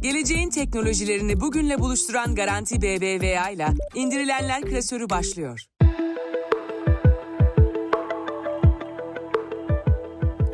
Geleceğin teknolojilerini bugünle buluşturan Garanti BBVA ile indirilenler klasörü başlıyor.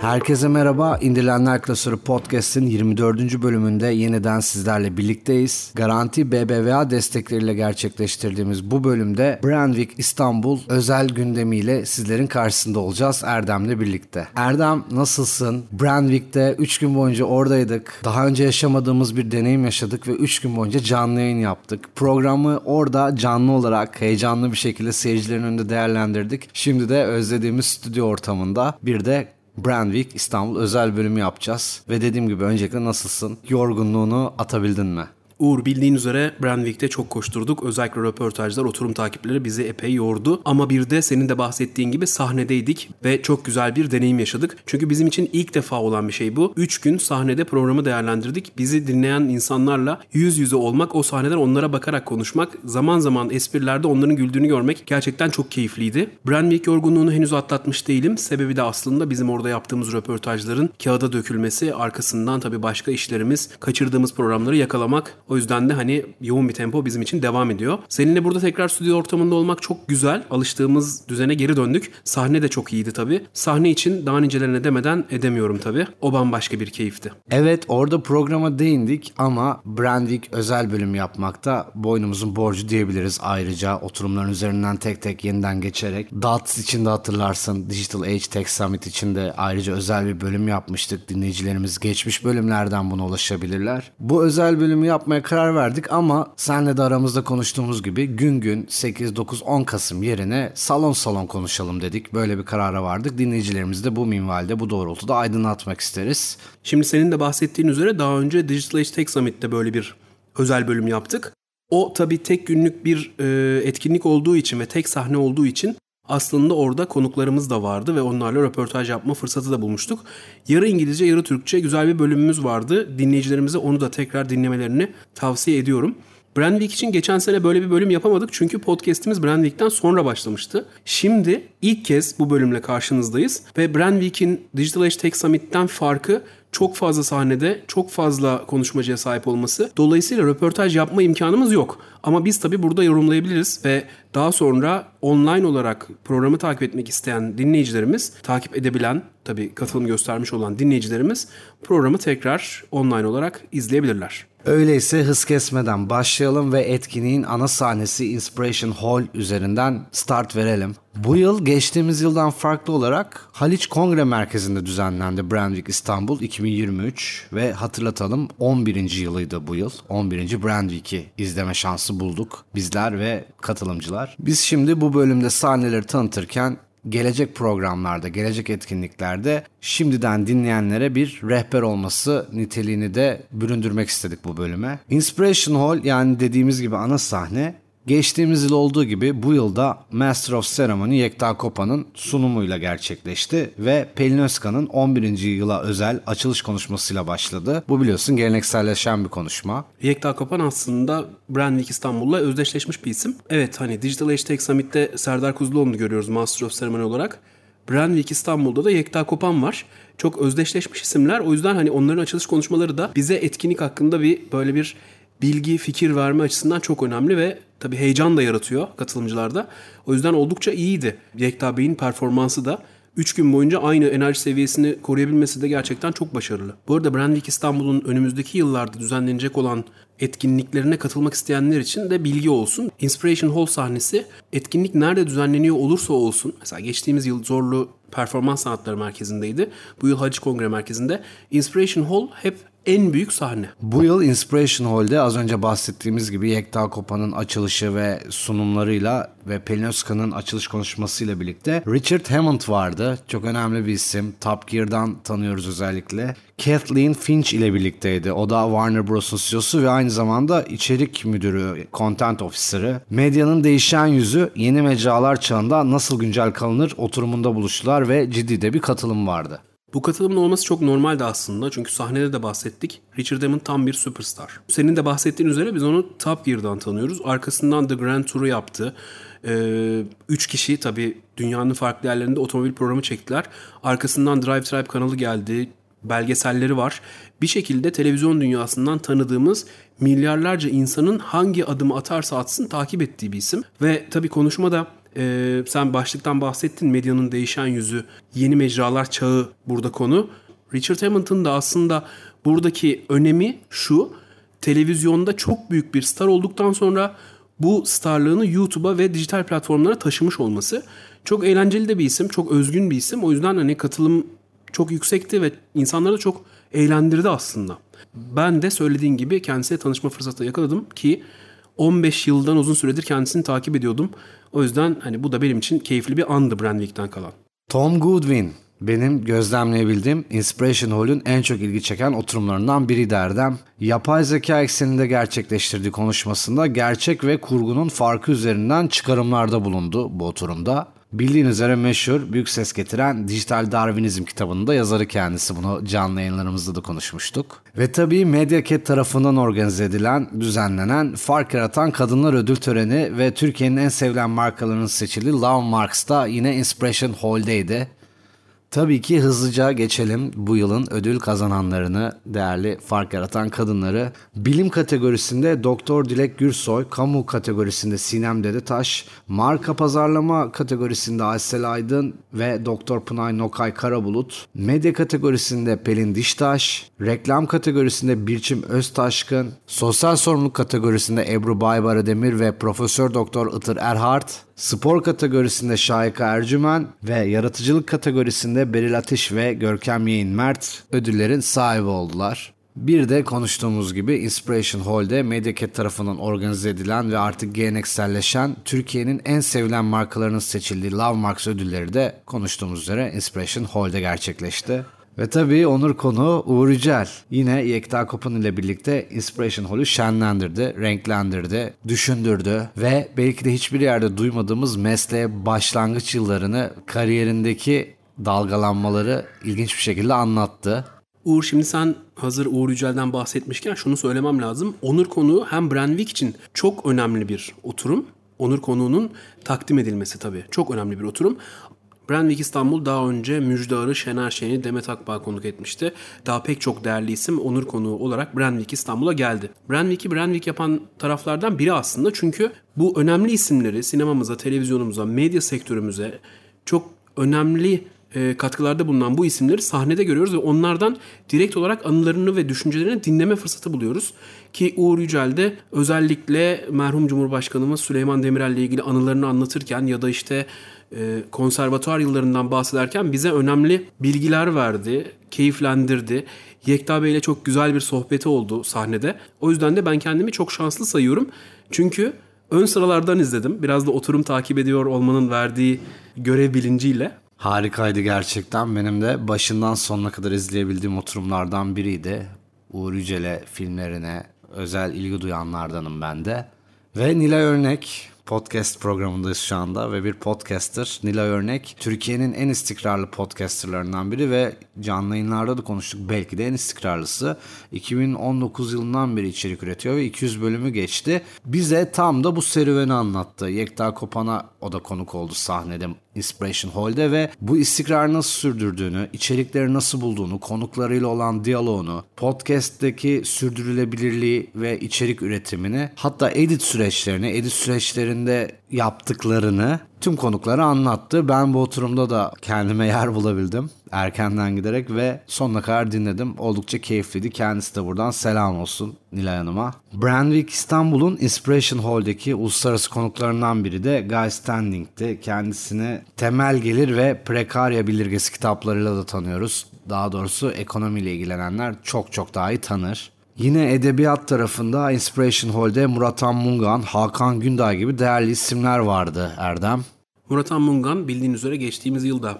Herkese merhaba. İndirilenler Klasörü Podcast'in 24. bölümünde yeniden sizlerle birlikteyiz. Garanti BBVA destekleriyle gerçekleştirdiğimiz bu bölümde Brandwick İstanbul özel gündemiyle sizlerin karşısında olacağız Erdem'le birlikte. Erdem nasılsın? Brandwick'te 3 gün boyunca oradaydık. Daha önce yaşamadığımız bir deneyim yaşadık ve 3 gün boyunca canlı yayın yaptık. Programı orada canlı olarak heyecanlı bir şekilde seyircilerin önünde değerlendirdik. Şimdi de özlediğimiz stüdyo ortamında bir de Brandwick İstanbul özel bölümü yapacağız. Ve dediğim gibi öncelikle nasılsın? Yorgunluğunu atabildin mi? Uğur bildiğin üzere Brandwick'te çok koşturduk. Özellikle röportajlar, oturum takipleri bizi epey yordu. Ama bir de senin de bahsettiğin gibi sahnedeydik ve çok güzel bir deneyim yaşadık. Çünkü bizim için ilk defa olan bir şey bu. 3 gün sahnede programı değerlendirdik. Bizi dinleyen insanlarla yüz yüze olmak, o sahneden onlara bakarak konuşmak, zaman zaman esprilerde onların güldüğünü görmek gerçekten çok keyifliydi. Brandwick yorgunluğunu henüz atlatmış değilim. Sebebi de aslında bizim orada yaptığımız röportajların kağıda dökülmesi, arkasından tabii başka işlerimiz, kaçırdığımız programları yakalamak. O yüzden de hani yoğun bir tempo bizim için devam ediyor. Seninle burada tekrar stüdyo ortamında olmak çok güzel. Alıştığımız düzene geri döndük. Sahne de çok iyiydi tabii. Sahne için daha nicelerine demeden edemiyorum tabii. O bambaşka bir keyifti. Evet orada programa değindik ama Brandwick özel bölüm yapmakta boynumuzun borcu diyebiliriz ayrıca oturumların üzerinden tek tek yeniden geçerek. DATS için de hatırlarsın Digital Age Tech Summit için de ayrıca özel bir bölüm yapmıştık. Dinleyicilerimiz geçmiş bölümlerden buna ulaşabilirler. Bu özel bölümü yapmaya karar verdik ama senle de aramızda konuştuğumuz gibi gün gün 8, 9, 10 Kasım yerine salon salon konuşalım dedik. Böyle bir karara vardık. Dinleyicilerimizi de bu minvalde bu doğrultuda aydınlatmak isteriz. Şimdi senin de bahsettiğin üzere daha önce Digital Age Tech Summit'te böyle bir özel bölüm yaptık. O tabii tek günlük bir e, etkinlik olduğu için ve tek sahne olduğu için aslında orada konuklarımız da vardı ve onlarla röportaj yapma fırsatı da bulmuştuk. Yarı İngilizce, yarı Türkçe güzel bir bölümümüz vardı. Dinleyicilerimize onu da tekrar dinlemelerini tavsiye ediyorum. Brandwick için geçen sene böyle bir bölüm yapamadık çünkü podcast'imiz Brandwick'ten sonra başlamıştı. Şimdi ilk kez bu bölümle karşınızdayız ve Brandwick'in Digital Age Tech Summit'ten farkı çok fazla sahnede, çok fazla konuşmacıya sahip olması. Dolayısıyla röportaj yapma imkanımız yok. Ama biz tabii burada yorumlayabiliriz ve daha sonra online olarak programı takip etmek isteyen dinleyicilerimiz, takip edebilen, tabii katılım göstermiş olan dinleyicilerimiz programı tekrar online olarak izleyebilirler. Öyleyse hız kesmeden başlayalım ve etkinliğin ana sahnesi Inspiration Hall üzerinden start verelim. Bu yıl geçtiğimiz yıldan farklı olarak Haliç Kongre Merkezi'nde düzenlendi Brandwick İstanbul 2023 ve hatırlatalım 11. yılıydı bu yıl. 11. Brandwick'i izleme şansı bulduk bizler ve katılımcılar. Biz şimdi bu bölümde sahneleri tanıtırken gelecek programlarda, gelecek etkinliklerde şimdiden dinleyenlere bir rehber olması niteliğini de büründürmek istedik bu bölüme. Inspiration Hall yani dediğimiz gibi ana sahne Geçtiğimiz yıl olduğu gibi bu yılda Master of Ceremony Yekta Kopa'nın sunumuyla gerçekleşti ve Pelin Özkan'ın 11. yıla özel açılış konuşmasıyla başladı. Bu biliyorsun gelenekselleşen bir konuşma. Yekta Kopan aslında Brandwick İstanbul'la özdeşleşmiş bir isim. Evet hani Digital Age Tech Summit'te Serdar Kuzuloğlu'nu görüyoruz Master of Ceremony olarak. Brandwick İstanbul'da da Yekta Kopan var. Çok özdeşleşmiş isimler. O yüzden hani onların açılış konuşmaları da bize etkinlik hakkında bir böyle bir bilgi, fikir verme açısından çok önemli ve tabii heyecan da yaratıyor katılımcılarda. O yüzden oldukça iyiydi. Yekta Bey'in performansı da 3 gün boyunca aynı enerji seviyesini koruyabilmesi de gerçekten çok başarılı. Bu arada Brandwick İstanbul'un önümüzdeki yıllarda düzenlenecek olan etkinliklerine katılmak isteyenler için de bilgi olsun. Inspiration Hall sahnesi etkinlik nerede düzenleniyor olursa olsun. Mesela geçtiğimiz yıl Zorlu Performans Sanatları Merkezi'ndeydi. Bu yıl Hacı Kongre Merkezi'nde. Inspiration Hall hep en büyük sahne. Bu yıl Inspiration Hall'de az önce bahsettiğimiz gibi Yekta Kopa'nın açılışı ve sunumlarıyla ve Pelin Özkan'ın açılış konuşmasıyla birlikte Richard Hammond vardı. Çok önemli bir isim. Top Gear'dan tanıyoruz özellikle. Kathleen Finch ile birlikteydi. O da Warner Bros'un CEO'su ve aynı zamanda içerik müdürü, content officer'ı. Medyanın değişen yüzü yeni mecralar çağında nasıl güncel kalınır oturumunda buluştular ve ciddi de bir katılım vardı. Bu katılımın olması çok normaldi aslında çünkü sahnede de bahsettik. Richard Hammond tam bir süperstar. Senin de bahsettiğin üzere biz onu Top Gear'dan tanıyoruz. Arkasından The Grand Tour'u yaptı. Ee, üç kişi tabii dünyanın farklı yerlerinde otomobil programı çektiler. Arkasından Drive Tribe kanalı geldi. belgeselleri var. Bir şekilde televizyon dünyasından tanıdığımız milyarlarca insanın hangi adımı atarsa atsın takip ettiği bir isim. Ve tabii konuşmada e, sen başlıktan bahsettin medyanın değişen yüzü, yeni mecralar çağı burada konu. Richard Hamilton da aslında buradaki önemi şu. Televizyonda çok büyük bir star olduktan sonra bu starlığını YouTube'a ve dijital platformlara taşımış olması. Çok eğlenceli de bir isim, çok özgün bir isim. O yüzden hani katılım çok yüksekti ve insanları da çok eğlendirdi aslında. Ben de söylediğin gibi kendisiyle tanışma fırsatı yakaladım ki 15 yıldan uzun süredir kendisini takip ediyordum. O yüzden hani bu da benim için keyifli bir andı Brandwick'ten kalan. Tom Goodwin benim gözlemleyebildiğim Inspiration Hall'ün en çok ilgi çeken oturumlarından biri Erdem. Yapay zeka ekseninde gerçekleştirdiği konuşmasında gerçek ve kurgunun farkı üzerinden çıkarımlarda bulundu bu oturumda. Bildiğin üzere meşhur, büyük ses getiren Dijital Darwinizm kitabının da yazarı kendisi. Bunu canlı yayınlarımızda da konuşmuştuk. Ve tabii Mediaket tarafından organize edilen, düzenlenen, fark yaratan kadınlar ödül töreni ve Türkiye'nin en sevilen markalarının seçildiği Love Marks da yine Inspiration Hall'deydi. Tabii ki hızlıca geçelim bu yılın ödül kazananlarını, değerli fark yaratan kadınları. Bilim kategorisinde Doktor Dilek Gürsoy, kamu kategorisinde Sinem Dedetaş, marka pazarlama kategorisinde Aysel Aydın ve Doktor Pınay Nokay Karabulut, medya kategorisinde Pelin Diştaş, reklam kategorisinde Birçim Öztaşkın, sosyal sorumluluk kategorisinde Ebru Baybara Demir ve Profesör Doktor Itır Erhart, Spor kategorisinde Şahika Ercümen ve yaratıcılık kategorisinde Beril Ateş ve Görkem Yeğin Mert ödüllerin sahibi oldular. Bir de konuştuğumuz gibi Inspiration Hall'de Mediaket tarafından organize edilen ve artık gelenekselleşen Türkiye'nin en sevilen markalarının seçildiği Love Marks ödülleri de konuştuğumuz üzere Inspiration Hall'de gerçekleşti. Ve tabii onur konu Uğur Yücel. Yine Yekta Kopan ile birlikte Inspiration Hall'u şenlendirdi, renklendirdi, düşündürdü ve belki de hiçbir yerde duymadığımız mesleğe başlangıç yıllarını, kariyerindeki dalgalanmaları ilginç bir şekilde anlattı. Uğur şimdi sen hazır Uğur Yücel'den bahsetmişken şunu söylemem lazım. Onur konuğu hem Brandwick için çok önemli bir oturum. Onur konuğunun takdim edilmesi tabii. Çok önemli bir oturum. Brandwick İstanbul daha önce Müjde Arı, Şener Şen'i, Demet Akbağ konuk etmişti. Daha pek çok değerli isim onur konuğu olarak Brandwick İstanbul'a geldi. Brandwick'i Brandwick yapan taraflardan biri aslında çünkü bu önemli isimleri sinemamıza, televizyonumuza, medya sektörümüze çok önemli e, katkılarda bulunan bu isimleri sahnede görüyoruz ve onlardan direkt olarak anılarını ve düşüncelerini dinleme fırsatı buluyoruz. Ki Uğur Yücel de özellikle merhum Cumhurbaşkanımız Süleyman Demirel ile ilgili anılarını anlatırken ya da işte e, konservatuar yıllarından bahsederken bize önemli bilgiler verdi, keyiflendirdi. Yekta Bey ile çok güzel bir sohbeti oldu sahnede. O yüzden de ben kendimi çok şanslı sayıyorum. Çünkü ön sıralardan izledim. Biraz da oturum takip ediyor olmanın verdiği görev bilinciyle. Harikaydı gerçekten. Benim de başından sonuna kadar izleyebildiğim oturumlardan biriydi. Uğur Yücel'e, filmlerine özel ilgi duyanlardanım ben de. Ve Nilay Örnek podcast programındayız şu anda ve bir podcaster Nilay Örnek Türkiye'nin en istikrarlı podcasterlarından biri ve canlı yayınlarda da konuştuk belki de en istikrarlısı. 2019 yılından beri içerik üretiyor ve 200 bölümü geçti. Bize tam da bu serüveni anlattı. Yekta Kopan'a o da konuk oldu sahnede Inspiration Hall'de ve bu istikrarı nasıl sürdürdüğünü, içerikleri nasıl bulduğunu, konuklarıyla olan diyaloğunu, podcast'teki sürdürülebilirliği ve içerik üretimini, hatta edit süreçlerini, edit süreçlerinde yaptıklarını tüm konuklara anlattı. Ben bu oturumda da kendime yer bulabildim erkenden giderek ve sonuna kadar dinledim. Oldukça keyifliydi. Kendisi de buradan selam olsun Nilay Hanım'a. Brandwick İstanbul'un Inspiration Hall'deki uluslararası konuklarından biri de Guy Standing'ti. Kendisini temel gelir ve prekarya bildirgesi kitaplarıyla da tanıyoruz. Daha doğrusu ekonomiyle ilgilenenler çok çok daha iyi tanır. Yine edebiyat tarafında Inspiration Hall'de Muratan Mungan, Hakan Günday gibi değerli isimler vardı Erdem. Muratan Mungan bildiğin üzere geçtiğimiz yılda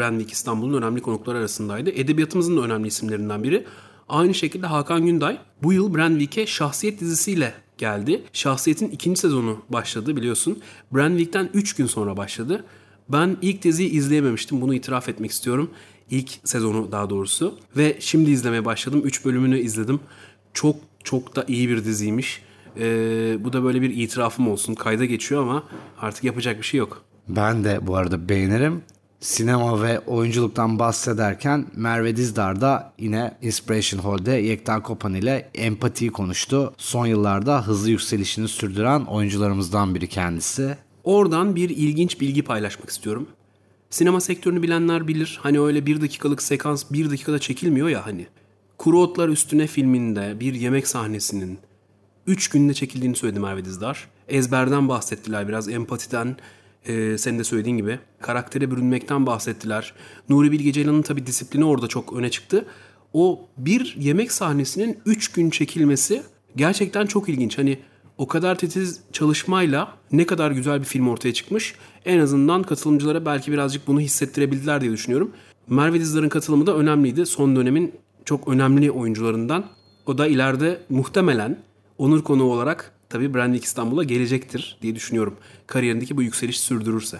Brandwick İstanbul'un önemli konukları arasındaydı. Edebiyatımızın da önemli isimlerinden biri. Aynı şekilde Hakan Günday bu yıl Brandwick'e Şahsiyet dizisiyle geldi. Şahsiyet'in ikinci sezonu başladı biliyorsun. Brandwick'ten 3 gün sonra başladı. Ben ilk diziyi izleyememiştim. Bunu itiraf etmek istiyorum. İlk sezonu daha doğrusu. Ve şimdi izlemeye başladım. 3 bölümünü izledim. Çok çok da iyi bir diziymiş. Ee, bu da böyle bir itirafım olsun. Kayda geçiyor ama artık yapacak bir şey yok. Ben de bu arada beğenirim. Sinema ve oyunculuktan bahsederken Merve Dizdar da yine Inspiration Hall'de Yekta Kopan ile empatiyi konuştu. Son yıllarda hızlı yükselişini sürdüren oyuncularımızdan biri kendisi. Oradan bir ilginç bilgi paylaşmak istiyorum. Sinema sektörünü bilenler bilir. Hani öyle bir dakikalık sekans bir dakikada çekilmiyor ya hani. Kuru Otlar Üstüne filminde bir yemek sahnesinin 3 günde çekildiğini söyledi Merve Dizdar. Ezberden bahsettiler biraz, empatiden, e, senin de söylediğin gibi. Karaktere bürünmekten bahsettiler. Nuri Bilge Ceylan'ın tabii disiplini orada çok öne çıktı. O bir yemek sahnesinin 3 gün çekilmesi gerçekten çok ilginç. Hani o kadar titiz çalışmayla ne kadar güzel bir film ortaya çıkmış. En azından katılımcılara belki birazcık bunu hissettirebildiler diye düşünüyorum. Merve Dizdar'ın katılımı da önemliydi. Son dönemin çok önemli oyuncularından. O da ileride muhtemelen onur konuğu olarak tabii Branding İstanbul'a gelecektir diye düşünüyorum. Kariyerindeki bu yükseliş sürdürürse.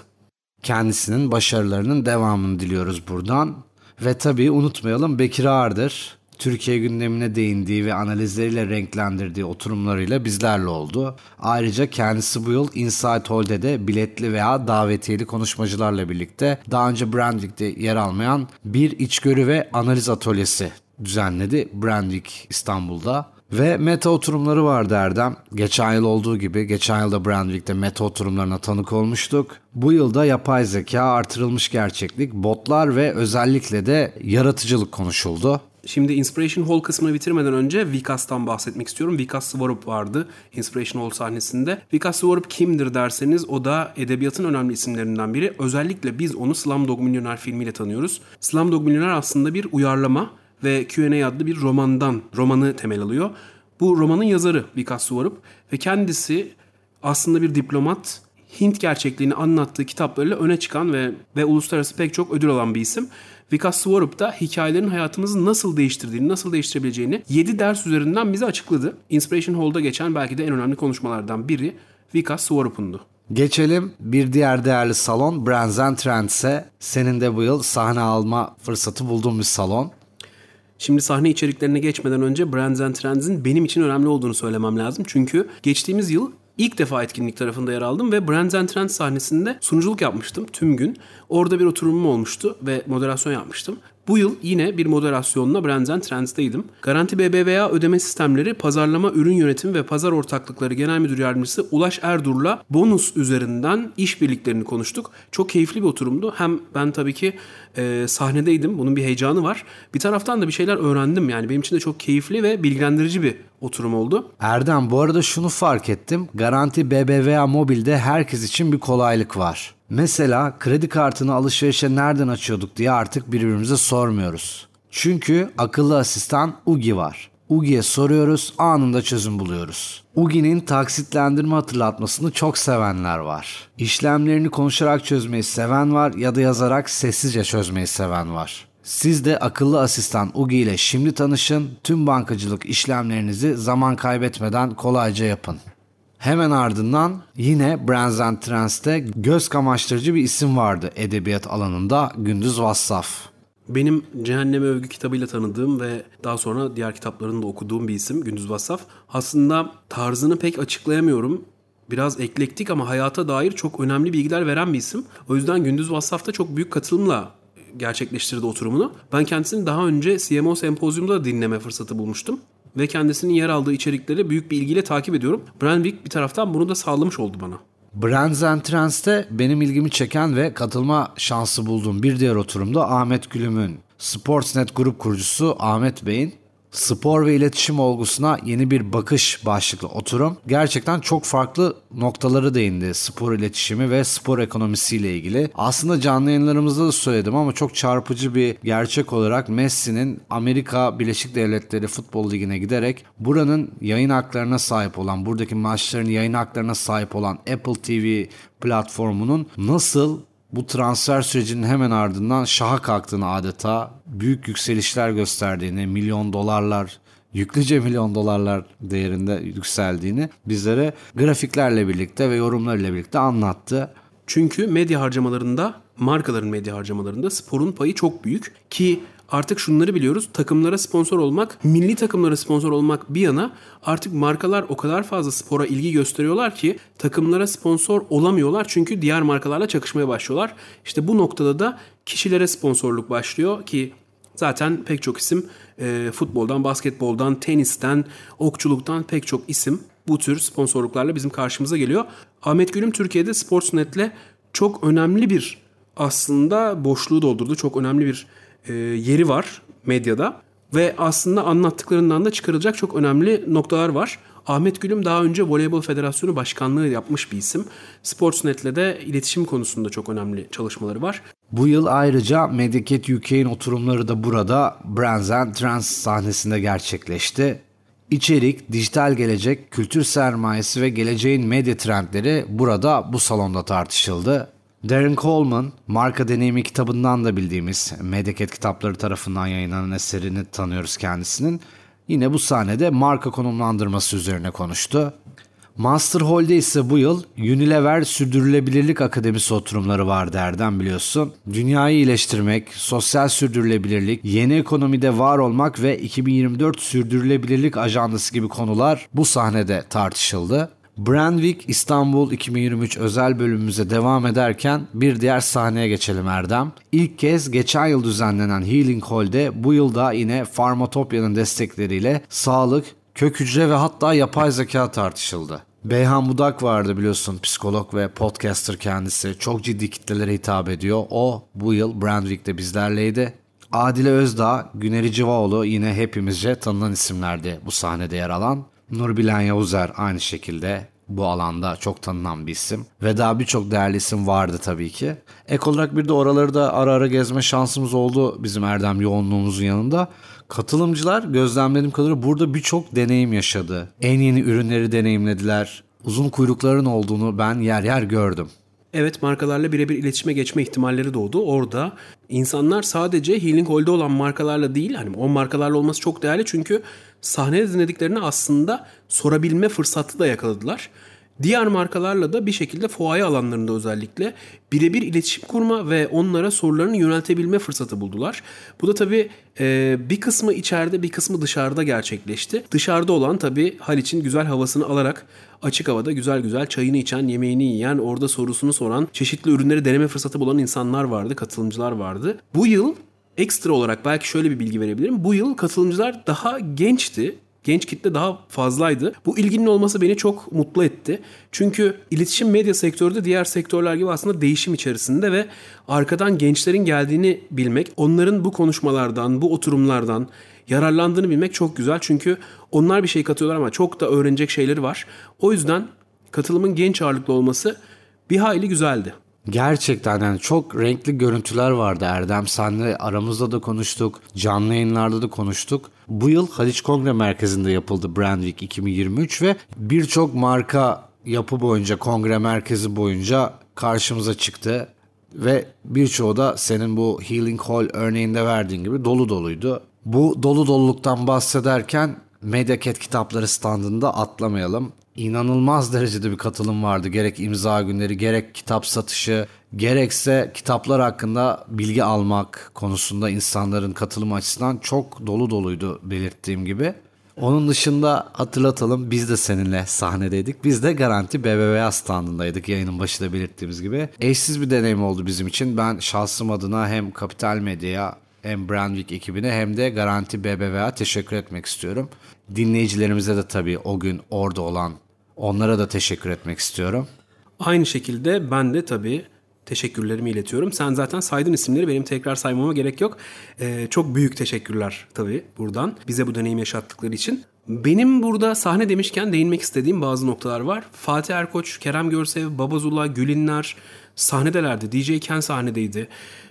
Kendisinin başarılarının devamını diliyoruz buradan. Ve tabii unutmayalım Bekir Ağırdır. Türkiye gündemine değindiği ve analizleriyle renklendirdiği oturumlarıyla bizlerle oldu. Ayrıca kendisi bu yıl Inside Hall'de de biletli veya davetiyeli konuşmacılarla birlikte daha önce Brandwick'te yer almayan bir içgörü ve analiz atölyesi düzenledi Brandwick İstanbul'da. Ve meta oturumları vardı Erdem. Geçen yıl olduğu gibi geçen yılda Brandwick'te meta oturumlarına tanık olmuştuk. Bu yılda yapay zeka, artırılmış gerçeklik, botlar ve özellikle de yaratıcılık konuşuldu. Şimdi Inspiration Hall kısmını bitirmeden önce Vikas'tan bahsetmek istiyorum. Vikas Svarup vardı Inspiration Hall sahnesinde. Vikas Svarup kimdir derseniz o da edebiyatın önemli isimlerinden biri. Özellikle biz onu Slumdog Millionaire filmiyle tanıyoruz. Slumdog Millionaire aslında bir uyarlama ve Q&A adlı bir romandan, romanı temel alıyor. Bu romanın yazarı Vikas Svarup ve kendisi aslında bir diplomat, Hint gerçekliğini anlattığı kitaplarıyla öne çıkan ve ve uluslararası pek çok ödül alan bir isim. Vikas Svarup da hikayelerin hayatımızı nasıl değiştirdiğini, nasıl değiştirebileceğini 7 ders üzerinden bize açıkladı. Inspiration Hall'da geçen belki de en önemli konuşmalardan biri Vikas Svarup'undu. Geçelim bir diğer değerli salon Brands and Trends'e. Senin de bu yıl sahne alma fırsatı bulduğun bir salon. Şimdi sahne içeriklerine geçmeden önce Brands and Trends'in benim için önemli olduğunu söylemem lazım. Çünkü geçtiğimiz yıl ilk defa etkinlik tarafında yer aldım ve Brands and Trends sahnesinde sunuculuk yapmıştım tüm gün. Orada bir oturumum olmuştu ve moderasyon yapmıştım. Bu yıl yine bir moderasyonla Brands and Trends'teydim. Garanti BBVA ödeme sistemleri, pazarlama, ürün yönetimi ve pazar ortaklıkları genel müdür yardımcısı Ulaş Erdur'la bonus üzerinden işbirliklerini konuştuk. Çok keyifli bir oturumdu. Hem ben tabii ki e, sahnedeydim. Bunun bir heyecanı var. Bir taraftan da bir şeyler öğrendim. Yani benim için de çok keyifli ve bilgilendirici bir oturum oldu. Erdem bu arada şunu fark ettim. Garanti BBVA Mobil'de herkes için bir kolaylık var. Mesela kredi kartını alışverişe nereden açıyorduk diye artık birbirimize sormuyoruz. Çünkü akıllı asistan Ugi var. Ugi'ye soruyoruz, anında çözüm buluyoruz. Ugi'nin taksitlendirme hatırlatmasını çok sevenler var. İşlemlerini konuşarak çözmeyi seven var ya da yazarak sessizce çözmeyi seven var. Siz de akıllı asistan Ugi ile şimdi tanışın, tüm bankacılık işlemlerinizi zaman kaybetmeden kolayca yapın. Hemen ardından yine Brands and Trends'te göz kamaştırıcı bir isim vardı edebiyat alanında Gündüz Vassaf. Benim Cehenneme Övgü kitabıyla tanıdığım ve daha sonra diğer kitaplarını da okuduğum bir isim Gündüz Vassaf. Aslında tarzını pek açıklayamıyorum. Biraz eklektik ama hayata dair çok önemli bilgiler veren bir isim. O yüzden Gündüz Vassaf da çok büyük katılımla gerçekleştirdi oturumunu. Ben kendisini daha önce CMO sempozyumda dinleme fırsatı bulmuştum ve kendisinin yer aldığı içerikleri büyük bir ilgiyle takip ediyorum. Brandwick bir taraftan bunu da sağlamış oldu bana. Brands and Trends'te benim ilgimi çeken ve katılma şansı bulduğum bir diğer oturumda Ahmet Gülüm'ün Sportsnet grup kurucusu Ahmet Bey'in spor ve iletişim olgusuna yeni bir bakış başlıklı oturum gerçekten çok farklı noktaları değindi spor iletişimi ve spor ekonomisiyle ilgili. Aslında canlı yayınlarımızda da söyledim ama çok çarpıcı bir gerçek olarak Messi'nin Amerika Birleşik Devletleri Futbol Ligi'ne giderek buranın yayın haklarına sahip olan, buradaki maçların yayın haklarına sahip olan Apple TV platformunun nasıl bu transfer sürecinin hemen ardından şaha kalktığını adeta büyük yükselişler gösterdiğini, milyon dolarlar, yüklüce milyon dolarlar değerinde yükseldiğini bizlere grafiklerle birlikte ve yorumlarıyla birlikte anlattı. Çünkü medya harcamalarında, markaların medya harcamalarında sporun payı çok büyük ki artık şunları biliyoruz. Takımlara sponsor olmak, milli takımlara sponsor olmak bir yana artık markalar o kadar fazla spora ilgi gösteriyorlar ki takımlara sponsor olamıyorlar çünkü diğer markalarla çakışmaya başlıyorlar. İşte bu noktada da kişilere sponsorluk başlıyor ki zaten pek çok isim e, futboldan, basketboldan, tenisten, okçuluktan pek çok isim bu tür sponsorluklarla bizim karşımıza geliyor. Ahmet Gülüm Türkiye'de Sportsnet'le çok önemli bir aslında boşluğu doldurdu. Çok önemli bir e, yeri var medyada ve aslında anlattıklarından da çıkarılacak çok önemli noktalar var. Ahmet Gülüm daha önce Voleybol Federasyonu Başkanlığı yapmış bir isim. Sportsnet'le de iletişim konusunda çok önemli çalışmaları var. Bu yıl ayrıca Medicaid UK'in oturumları da burada Brands and Trans sahnesinde gerçekleşti. İçerik, dijital gelecek, kültür sermayesi ve geleceğin medya trendleri burada bu salonda tartışıldı. Darren Coleman, Marka Deneyimi kitabından da bildiğimiz Medicaid kitapları tarafından yayınlanan eserini tanıyoruz kendisinin. Yine bu sahnede marka konumlandırması üzerine konuştu. Master Hall'de ise bu yıl Unilever Sürdürülebilirlik Akademisi oturumları var derden biliyorsun. Dünyayı iyileştirmek, sosyal sürdürülebilirlik, yeni ekonomide var olmak ve 2024 sürdürülebilirlik ajandası gibi konular bu sahnede tartışıldı. Brandwick İstanbul 2023 özel bölümümüze devam ederken bir diğer sahneye geçelim Erdem. İlk kez geçen yıl düzenlenen Healing Hall'de bu yılda yine Pharmatopya'nın destekleriyle sağlık, kök hücre ve hatta yapay zeka tartışıldı. Beyhan Budak vardı biliyorsun psikolog ve podcaster kendisi. Çok ciddi kitlelere hitap ediyor. O bu yıl Brandwick'te bizlerleydi. Adile Özdağ, Güneri Civaoğlu yine hepimizce tanınan isimlerdi bu sahnede yer alan. Nurbilen Yavuzer aynı şekilde bu alanda çok tanınan bir isim. Ve daha birçok değerli isim vardı tabii ki. Ek olarak bir de oraları da ara ara gezme şansımız oldu bizim Erdem yoğunluğumuzun yanında. Katılımcılar gözlemlediğim kadarıyla burada birçok deneyim yaşadı. En yeni ürünleri deneyimlediler. Uzun kuyrukların olduğunu ben yer yer gördüm. Evet markalarla birebir iletişime geçme ihtimalleri doğdu. Orada insanlar sadece Healing Hall'de olan markalarla değil hani o markalarla olması çok değerli çünkü sahnede dinlediklerini aslında sorabilme fırsatı da yakaladılar. Diğer markalarla da bir şekilde fuaye alanlarında özellikle birebir iletişim kurma ve onlara sorularını yöneltebilme fırsatı buldular. Bu da tabii e, bir kısmı içeride bir kısmı dışarıda gerçekleşti. Dışarıda olan tabii Haliç'in güzel havasını alarak açık havada güzel güzel çayını içen, yemeğini yiyen, orada sorusunu soran, çeşitli ürünleri deneme fırsatı bulan insanlar vardı, katılımcılar vardı. Bu yıl ekstra olarak belki şöyle bir bilgi verebilirim. Bu yıl katılımcılar daha gençti genç kitle daha fazlaydı. Bu ilginin olması beni çok mutlu etti. Çünkü iletişim medya sektörü de diğer sektörler gibi aslında değişim içerisinde ve arkadan gençlerin geldiğini bilmek, onların bu konuşmalardan, bu oturumlardan yararlandığını bilmek çok güzel. Çünkü onlar bir şey katıyorlar ama çok da öğrenecek şeyleri var. O yüzden katılımın genç ağırlıklı olması bir hayli güzeldi. Gerçekten yani çok renkli görüntüler vardı Erdem. Senle aramızda da konuştuk. Canlı yayınlarda da konuştuk. Bu yıl Haliç Kongre Merkezi'nde yapıldı Brand Week 2023 ve birçok marka yapı boyunca kongre merkezi boyunca karşımıza çıktı. Ve birçoğu da senin bu Healing Hall örneğinde verdiğin gibi dolu doluydu. Bu dolu doluluktan bahsederken Mediacat kitapları standında atlamayalım inanılmaz derecede bir katılım vardı. Gerek imza günleri, gerek kitap satışı, gerekse kitaplar hakkında bilgi almak konusunda insanların katılım açısından çok dolu doluydu belirttiğim gibi. Onun dışında hatırlatalım biz de seninle sahnedeydik. Biz de Garanti BBVA standındaydık yayının başında belirttiğimiz gibi. Eşsiz bir deneyim oldu bizim için. Ben şahsım adına hem Kapital Medya'ya hem Brandwick ekibine hem de Garanti BBVA teşekkür etmek istiyorum. Dinleyicilerimize de tabii o gün orada olan onlara da teşekkür etmek istiyorum. Aynı şekilde ben de tabii teşekkürlerimi iletiyorum. Sen zaten saydın isimleri benim tekrar saymama gerek yok. Ee, çok büyük teşekkürler tabii buradan bize bu deneyim yaşattıkları için. Benim burada sahne demişken değinmek istediğim bazı noktalar var. Fatih Erkoç, Kerem Görsev, Babazula, Gülinler sahnedelerdi. DJ Ken sahnedeydi.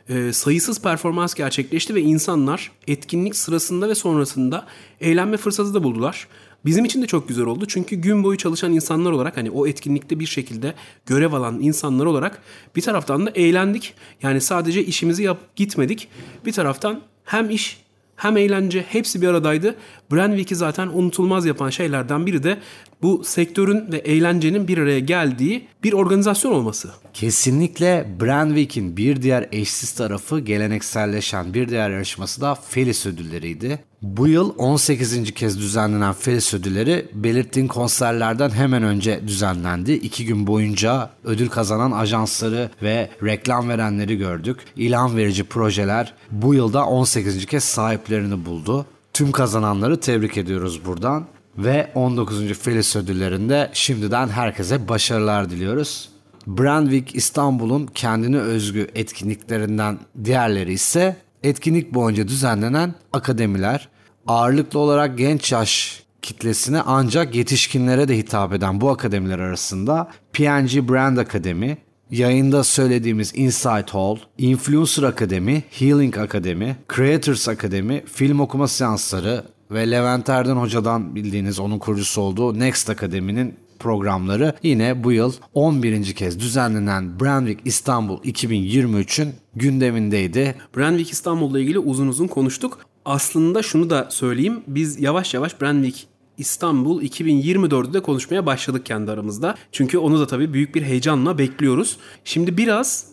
Ee, sayısız performans gerçekleşti ve insanlar etkinlik sırasında ve sonrasında eğlenme fırsatı da buldular. Bizim için de çok güzel oldu. Çünkü gün boyu çalışan insanlar olarak hani o etkinlikte bir şekilde görev alan insanlar olarak bir taraftan da eğlendik. Yani sadece işimizi yap gitmedik. Bir taraftan hem iş hem eğlence hepsi bir aradaydı. Brandwick'i zaten unutulmaz yapan şeylerden biri de bu sektörün ve eğlencenin bir araya geldiği bir organizasyon olması. Kesinlikle Brandwick'in bir diğer eşsiz tarafı gelenekselleşen bir diğer yarışması da Felis ödülleriydi. Bu yıl 18. kez düzenlenen Felis ödülleri belirttiğin konserlerden hemen önce düzenlendi. İki gün boyunca ödül kazanan ajansları ve reklam verenleri gördük. İlham verici projeler bu yılda 18. kez sahiplerini buldu. Tüm kazananları tebrik ediyoruz buradan. Ve 19. Felis ödüllerinde şimdiden herkese başarılar diliyoruz. Brandwick İstanbul'un kendine özgü etkinliklerinden diğerleri ise etkinlik boyunca düzenlenen akademiler. Ağırlıklı olarak genç yaş kitlesine ancak yetişkinlere de hitap eden bu akademiler arasında PNG Brand Akademi, yayında söylediğimiz Insight Hall, Influencer Akademi, Healing Akademi, Creators Akademi, film okuma seansları ve Levent Erden Hoca'dan bildiğiniz onun kurucusu olduğu Next Akademi'nin programları yine bu yıl 11. kez düzenlenen Brandwick İstanbul 2023'ün gündemindeydi. Brandwick İstanbul'la ilgili uzun uzun konuştuk. Aslında şunu da söyleyeyim. Biz yavaş yavaş Brandwick İstanbul 2024'ü de konuşmaya başladık kendi aramızda. Çünkü onu da tabii büyük bir heyecanla bekliyoruz. Şimdi biraz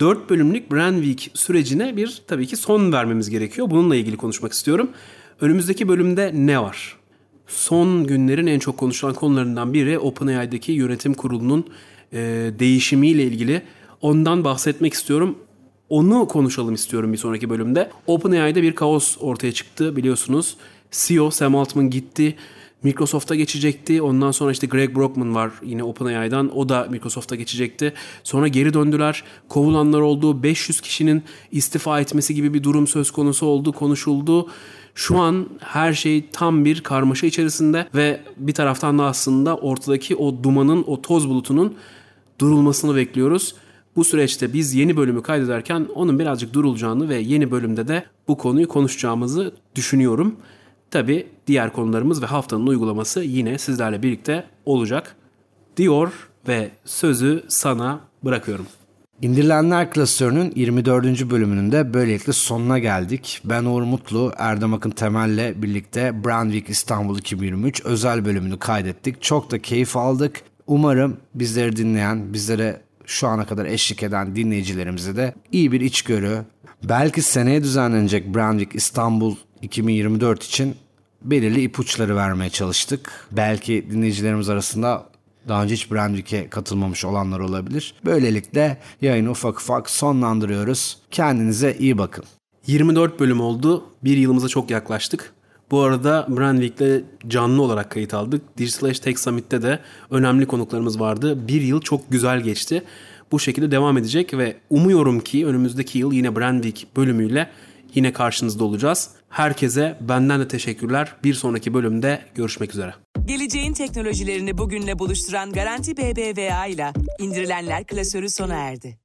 4 bölümlük Brandwick sürecine bir tabii ki son vermemiz gerekiyor. Bununla ilgili konuşmak istiyorum. Önümüzdeki bölümde ne var? Son günlerin en çok konuşulan konularından biri OpenAI'daki yönetim kurulunun e, değişimiyle ilgili. Ondan bahsetmek istiyorum. Onu konuşalım istiyorum bir sonraki bölümde. OpenAI'de bir kaos ortaya çıktı biliyorsunuz. CEO Sam Altman gitti. Microsoft'a geçecekti. Ondan sonra işte Greg Brockman var yine OpenAI'dan. O da Microsoft'a geçecekti. Sonra geri döndüler. Kovulanlar oldu. 500 kişinin istifa etmesi gibi bir durum söz konusu oldu, konuşuldu. Şu an her şey tam bir karmaşa içerisinde ve bir taraftan da aslında ortadaki o dumanın, o toz bulutunun durulmasını bekliyoruz. Bu süreçte biz yeni bölümü kaydederken onun birazcık durulacağını ve yeni bölümde de bu konuyu konuşacağımızı düşünüyorum. Tabi diğer konularımız ve haftanın uygulaması yine sizlerle birlikte olacak diyor ve sözü sana bırakıyorum. İndirilenler klasörünün 24. bölümünün de böylelikle sonuna geldik. Ben Uğur Mutlu, Erdem Akın Temel'le birlikte Brandwick İstanbul 2023 özel bölümünü kaydettik. Çok da keyif aldık. Umarım bizleri dinleyen, bizlere şu ana kadar eşlik eden dinleyicilerimize de iyi bir içgörü, belki seneye düzenlenecek Brandwick İstanbul 2024 için belirli ipuçları vermeye çalıştık. Belki dinleyicilerimiz arasında daha önce hiç Brandwick'e katılmamış olanlar olabilir. Böylelikle yayını ufak ufak sonlandırıyoruz. Kendinize iyi bakın. 24 bölüm oldu. Bir yılımıza çok yaklaştık. Bu arada Brandwick'le canlı olarak kayıt aldık. Digital Tech Summit'te de önemli konuklarımız vardı. Bir yıl çok güzel geçti. Bu şekilde devam edecek ve umuyorum ki önümüzdeki yıl yine Brandwick bölümüyle yine karşınızda olacağız. Herkese benden de teşekkürler. Bir sonraki bölümde görüşmek üzere. Geleceğin teknolojilerini bugünle buluşturan Garanti BBVA ile indirilenler klasörü sona erdi.